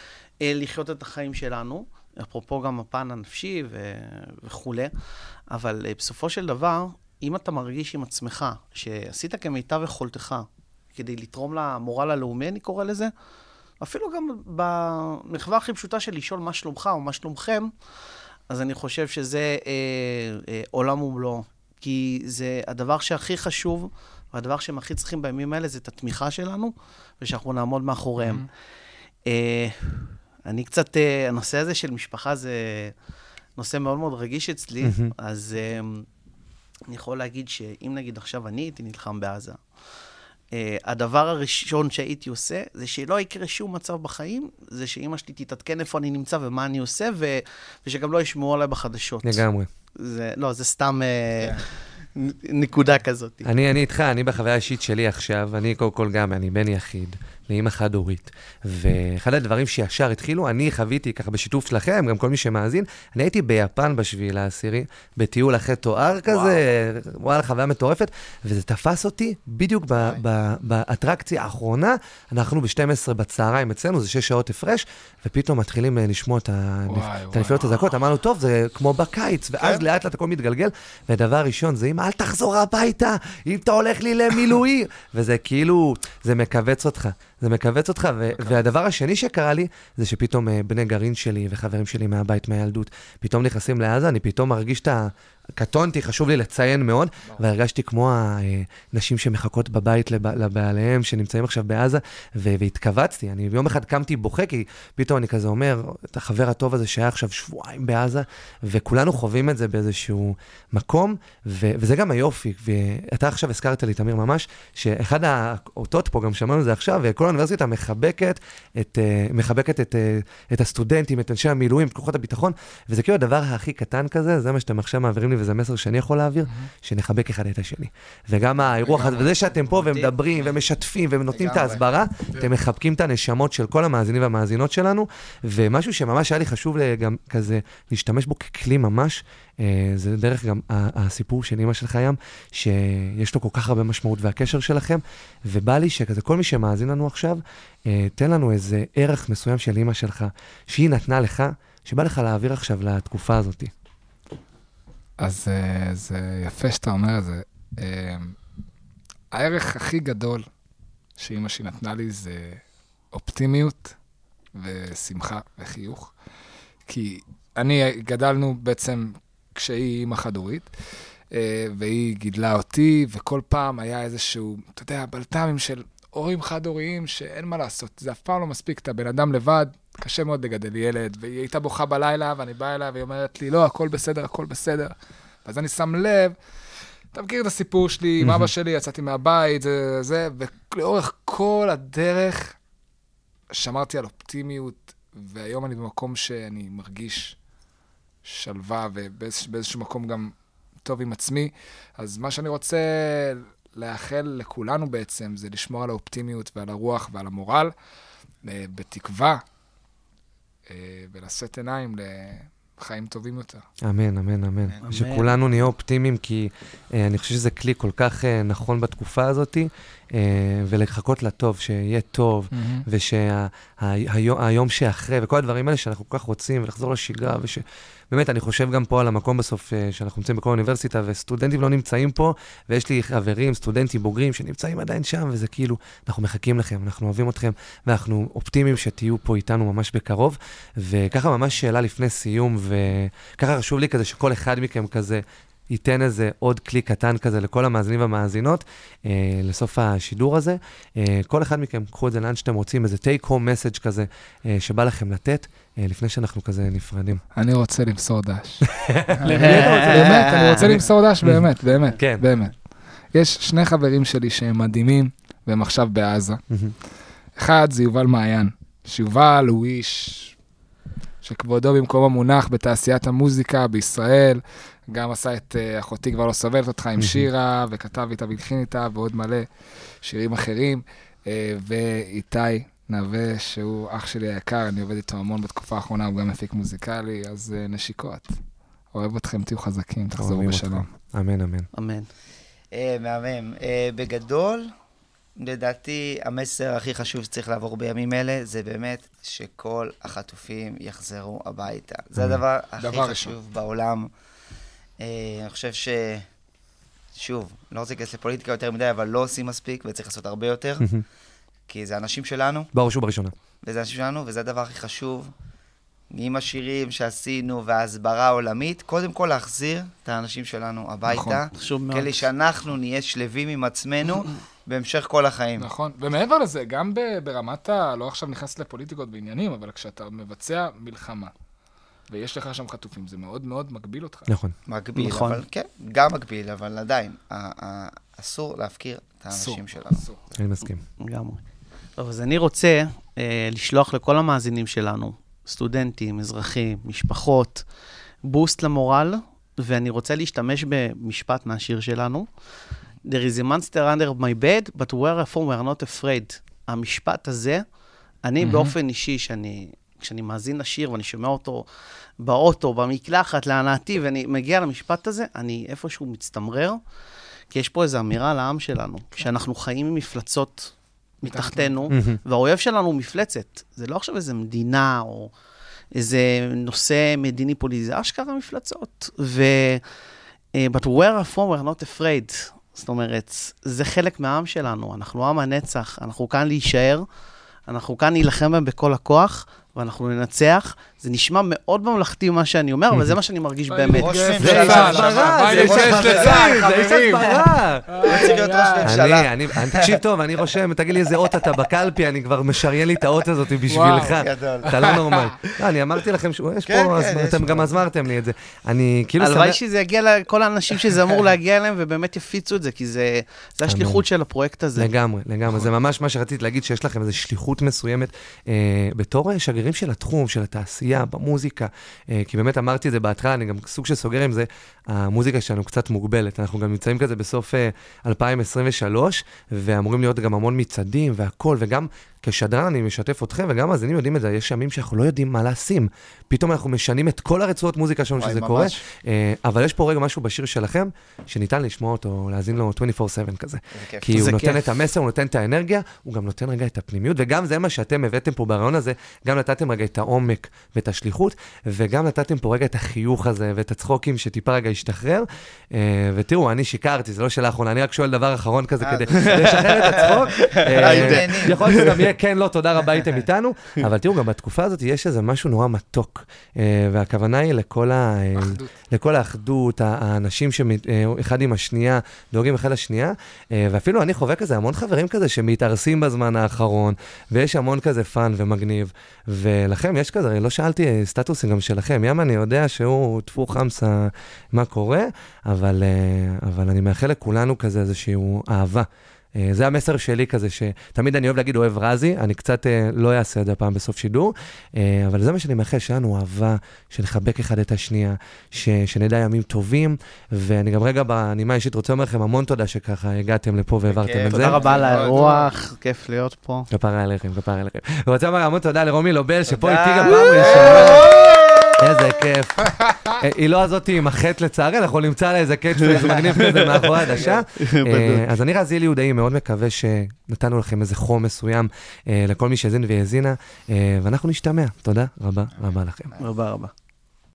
אה, לחיות את החיים שלנו. אפרופו גם הפן הנפשי ו- וכולי. אבל אה, בסופו של דבר, אם אתה מרגיש עם עצמך שעשית כמיטב יכולתך כדי לתרום למורל הלאומי, אני קורא לזה, אפילו גם במחווה הכי פשוטה של לשאול מה שלומך או מה שלומכם, אז אני חושב שזה אה, אה, עולם ומלואו. כי זה הדבר שהכי חשוב, והדבר שהם הכי צריכים בימים האלה זה את התמיכה שלנו, ושאנחנו נעמוד מאחוריהם. אה, אני קצת, אה, הנושא הזה של משפחה זה נושא מאוד מאוד רגיש אצלי, מהמם. אז אה, אני יכול להגיד שאם נגיד עכשיו אני הייתי נלחם בעזה, הדבר הראשון שהייתי עושה, זה שלא יקרה שום מצב בחיים, זה שאימא שלי תתעדכן איפה אני נמצא ומה אני עושה, ו... ושגם לא ישמעו עליי בחדשות. לגמרי. זה, לא, זה סתם נ- נקודה כזאת. אני, אני איתך, אני בחוויה האישית שלי עכשיו, אני קודם כל גם, אני בן יחיד, לאמא חד-הורית, ואחד הדברים שישר התחילו, אני חוויתי ככה בשיתוף שלכם, גם כל מי שמאזין, אני הייתי ביפן בשביעי לעשירי, בטיול אחרי תואר כזה, וואלה, חוויה מטורפת, וזה תפס אותי בדיוק ב- ב- באטרקציה האחרונה, אנחנו ב-12 בצהריים אצלנו, זה 6 שעות הפרש, ופתאום מתחילים אה, לשמוע את הנפילות הזעקות, אמרנו, טוב, זה כמו בקיץ, ואז כן. לאט לאט הכל מתגלגל, ודבר ראשון זה, אמא, אל תחזור הביתה, אם אתה הולך לי למילואים, וזה כאילו, זה מכווץ אותך, זה מכווץ אותך, ו- והדבר השני שקרה לי, זה שפתאום אה, בני גרעין שלי וחברים שלי מהבית, מהילדות, פתאום נכנסים לעזה, אני פתאום מרגיש את ה... קטונתי, חשוב לי לציין מאוד, והרגשתי כמו הנשים שמחכות בבית לב- לבעליהם, שנמצאים עכשיו בעזה, ו- והתכווצתי. אני יום אחד קמתי בוכה, כי פתאום אני כזה אומר, את החבר הטוב הזה שהיה עכשיו שבועיים בעזה, וכולנו חווים את זה באיזשהו מקום, ו- וזה גם היופי. ואתה עכשיו הזכרת לי, תמיר, ממש, שאחד האותות פה, גם שמענו את זה עכשיו, וכל האוניברסיטה מחבקת את, אה, מחבקת את, אה, את הסטודנטים, את אנשי המילואים, את כוחות הביטחון, וזה כאילו הדבר הכי קטן כזה, זה מה שאתם עכשיו מעבירים לי, וזה מסר שאני יכול להעביר, שנחבק אחד את השני. וגם האירוח הזה, וזה שאתם פה ומדברים ומשתפים ונותנים את. ההסברה, אתם מחבקים את הנשמות של כל המאזינים והמאזינות שלנו, ומשהו שממש היה לי חשוב גם כזה להשתמש בו ככלי ממש, אה, זה דרך גם הסיפור של אימא שלך ים, שיש לו כל כך הרבה משמעות והקשר שלכם, ובא לי שכזה כל מי שמאזין לנו עכשיו, אה, תן לנו איזה ערך מסוים של אימא שלך, שהיא נתנה לך, שבא לך להעביר עכשיו לתקופה הזאת. אז אה, זה יפה שאתה אומר את זה. אה, הערך הכי גדול שאימא שלי נתנה לי זה אופטימיות ושמחה וחיוך. כי אני, גדלנו בעצם כשהיא אימא חד-הורית, אה, והיא גידלה אותי, וכל פעם היה איזשהו, אתה יודע, בלת"מים של הורים חד-הוריים שאין מה לעשות, זה אף פעם לא מספיק, אתה בן אדם לבד, קשה מאוד לגדל ילד, והיא הייתה בוכה בלילה, ואני בא אליה והיא אומרת לי, לא, הכל בסדר, הכל בסדר. ואז אני שם לב, אתה מכיר את הסיפור שלי, עם אבא שלי, יצאתי מהבית, זה, זה, ולאורך כל הדרך שמרתי על אופטימיות, והיום אני במקום שאני מרגיש שלווה, ובאיזשהו מקום גם טוב עם עצמי. אז מה שאני רוצה לאחל לכולנו בעצם, זה לשמור על האופטימיות ועל הרוח ועל המורל, אה, בתקווה, אה, ולשאת עיניים לחיים טובים יותר. אמן, אמן, אמן. אמן. שכולנו נהיה אופטימיים, כי אה, אני חושב שזה כלי כל כך אה, נכון בתקופה הזאת, אה, ולחכות לטוב, שיהיה טוב, ושהיום שאחרי, וכל הדברים האלה שאנחנו כל כך רוצים, ולחזור לשגרה, וש... באמת, אני חושב גם פה על המקום בסוף, אה, שאנחנו נמצאים בכל האוניברסיטה, וסטודנטים לא נמצאים פה, ויש לי חברים, סטודנטים בוגרים, שנמצאים עדיין שם, וזה כאילו, אנחנו מחכים לכם, אנחנו אוהבים אתכם, ואנחנו אופטימיים שתהיו פה איתנו ממש בקרוב. וככה ממש שאלה לפני סיום, וככה חשוב לי כזה שכל אחד מכם כזה ייתן איזה עוד כלי קטן כזה לכל המאזינים והמאזינות אה, לסוף השידור הזה. אה, כל אחד מכם, קחו את זה לאן שאתם רוצים, איזה take home message כזה אה, שבא לכם לתת, אה, לפני שאנחנו כזה נפרדים. אני רוצה למסור דש. באמת, אני רוצה למסור דש, באמת, באמת, כן. באמת. יש שני חברים שלי שהם מדהימים, והם עכשיו בעזה. אחד זה יובל מעיין, שיובל הוא איש שכבודו במקום המונח בתעשיית המוזיקה בישראל, גם עשה את אה, אחותי כבר לא סובלת אותך עם שירה, וכתב איתה והלחין איתה, ועוד מלא שירים אחרים. אה, ואיתי נווה, שהוא אח שלי היקר, אני עובד איתו המון בתקופה האחרונה, הוא גם מפיק מוזיקלי, אז אה, נשיקות. אוהב אתכם, תהיו חזקים, תחזרו בשלום. אמן, אמן. אמן. אה, מהמם. בגדול, לדעתי, המסר הכי חשוב שצריך לעבור בימים אלה, זה באמת שכל החטופים יחזרו הביתה. זה הדבר הכי דבר חשוב ראשון. בעולם. אה, אני חושב ש... שוב, לא רוצה להיכנס לפוליטיקה יותר מדי, אבל לא עושים מספיק, וצריך לעשות הרבה יותר, כי זה אנשים שלנו, בראש ובראשונה. וזה אנשים שלנו, וזה הדבר הכי חשוב. עם השירים שעשינו וההסברה העולמית, קודם כל להחזיר את האנשים שלנו הביתה, נכון, חשוב מאוד. כדי שאנחנו נהיה שלווים עם עצמנו בהמשך כל החיים. נכון, ומעבר לזה, גם ברמת ה... לא עכשיו נכנס לפוליטיקות ועניינים, אבל כשאתה מבצע מלחמה, ויש לך שם חטופים, זה מאוד מאוד מגביל אותך. נכון. מקביל, נכון. אבל כן, גם מקביל, אבל עדיין, אסור להפקיר את אסור, האנשים שלנו. אסור. אני מסכים. לגמרי. טוב, אז אני רוצה אה, לשלוח לכל המאזינים שלנו, סטודנטים, אזרחים, משפחות, בוסט למורל, ואני רוצה להשתמש במשפט מהשיר שלנו. There is a monster under my bed, but wherefore we are not afraid. המשפט הזה, אני מהמם. באופן אישי, שאני, כשאני מאזין לשיר ואני שומע אותו באוטו, במקלחת, להנאתי, ואני מגיע למשפט הזה, אני איפשהו מצטמרר, כי יש פה איזו אמירה לעם שלנו, שאנחנו חיים עם מפלצות מתחתנו, והאויב שלנו הוא מפלצת. זה לא עכשיו איזה מדינה או איזה נושא מדיני פוליטי, זה אשכרה מפלצות. ו... אה, But where from we're not afraid. זאת אומרת, זה חלק מהעם שלנו, אנחנו עם הנצח, אנחנו כאן להישאר, אנחנו כאן להילחם בהם בכל הכוח, ואנחנו ננצח. זה נשמע מאוד ממלכתי מה שאני אומר, אבל זה מה שאני מרגיש באמת. ראש זה ממשלה. יש הסברה, זה יש יש הסברה, זה יש חברים. הסברה. הוא צריך להיות ראש ממשלה. אני, אני, אני- תקשיב טוב, אני רושם, תגיד לי איזה אות אתה בקלפי, אני כבר משריין לי את האות הזאת בשבילך. אתה לא נורמל. לא, אני אמרתי לכם שיש כן, פה, כן, יש אתם. גם הזמרתם לי את זה. אני כאילו הלוואי. שזה יגיע לכל האנשים שזה אמור להגיע אליהם, ובאמת יפיצו את זה, כי זה זה השליחות של הפרויקט הזה. לגמרי, לגמרי. זה ממש מה שרציתי להגיד, שיש לכם איזו שליחות מסוימת אה, בתור שגרירים של התחום, של התעשייה, במוזיקה. אה, כי באמת אמרתי את זה בהתחלה, אני גם סוג של סוגר עם זה, המוזיקה שלנו קצת מוגבלת. אנחנו גם נמצאים כזה בסוף אה, 2023, ואמורים להיות גם המון מצעדים והכול, וגם כשדרן אני משתף אתכם, וגם מאזינים יודעים את זה, יש ימים שאנחנו לא יודעים מה לשים. פתאום אנחנו משנים את כל הרצועות מוזיקה שלנו שזה ממש. קורה. אה, אבל יש פה רגע משהו בשיר שלכם, שניתן לשמוע אותו, להאזין לו 24/7 כזה. כי הוא נותן כיף. את המסר, הוא נותן את האנרגיה, הוא גם נותן רגע את הפנימיות, וגם זה מה שאתם הבאתם פה ברעיון הזה, גם נתתם רגע את העומק ואת השליחות, וגם נתתם פה רגע את החיוך הזה ואת הצחוקים שטיפה רגע השתחרר. אה, ותראו, אני שיקרתי, זה לא שאלה אחרונה, אני רק שואל דבר אחרון כזה אה, כדי לשחרר את הצחוק. יכול להיות שזה גם יהיה כן, לא, תודה רבה, הייתם איתנו, אבל תראו, גם בתקופה הזאת יש איזה משהו נורא מתוק, אה, והכוונה היא לכל ה... אה. לכל האחדות, האנשים שאחד עם השנייה, דואגים אחד לשנייה, אה, ואפילו אני חווה כזה המון חברים כזה שמתארסים בזמן האחרון, ויש המון כזה fun ומגניב, ולכם יש כזה, לא שאלתי אה, סטטוסים גם שלכם, ים אני יודע שהוא טפו חמסה, מה קורה, אבל, אה, אבל אני מאחל לכולנו כזה איזושהי אהבה. אה, זה המסר שלי כזה, שתמיד אני אוהב להגיד אוהב רזי, אני קצת אה, לא אעשה את זה הפעם בסוף שידור, אה, אבל זה מה שאני מאחל, שיהיה לנו אהבה, שנחבק אחד את השנייה, ש, שנדע ימים טובים, ואני גם רגע בנימה האישית רוצה לומר לכם המון תודה שככה הגעתם לפה והעברתם בכיף. את זה. תודה רבה על. האירוח, כיף להיות פה. כפרה עליכם, כפרה עליכם. ורוצה לומר המון תודה לרומי לובל, שפה. איתי גם פעם ראשונה. איזה כיף. אה, היא לא הזאתי עם החטא לצערי, אנחנו נמצא לה איזה קאץ' מגניב כזה מאחורי העדשה. אה, אז אני רז אילי יהודאי מאוד מקווה שנתנו לכם איזה חום מסוים אה, לכל מי שהאזין והאזינה, ואנחנו נשתמע. תודה רבה רבה לכם. רבה רבה.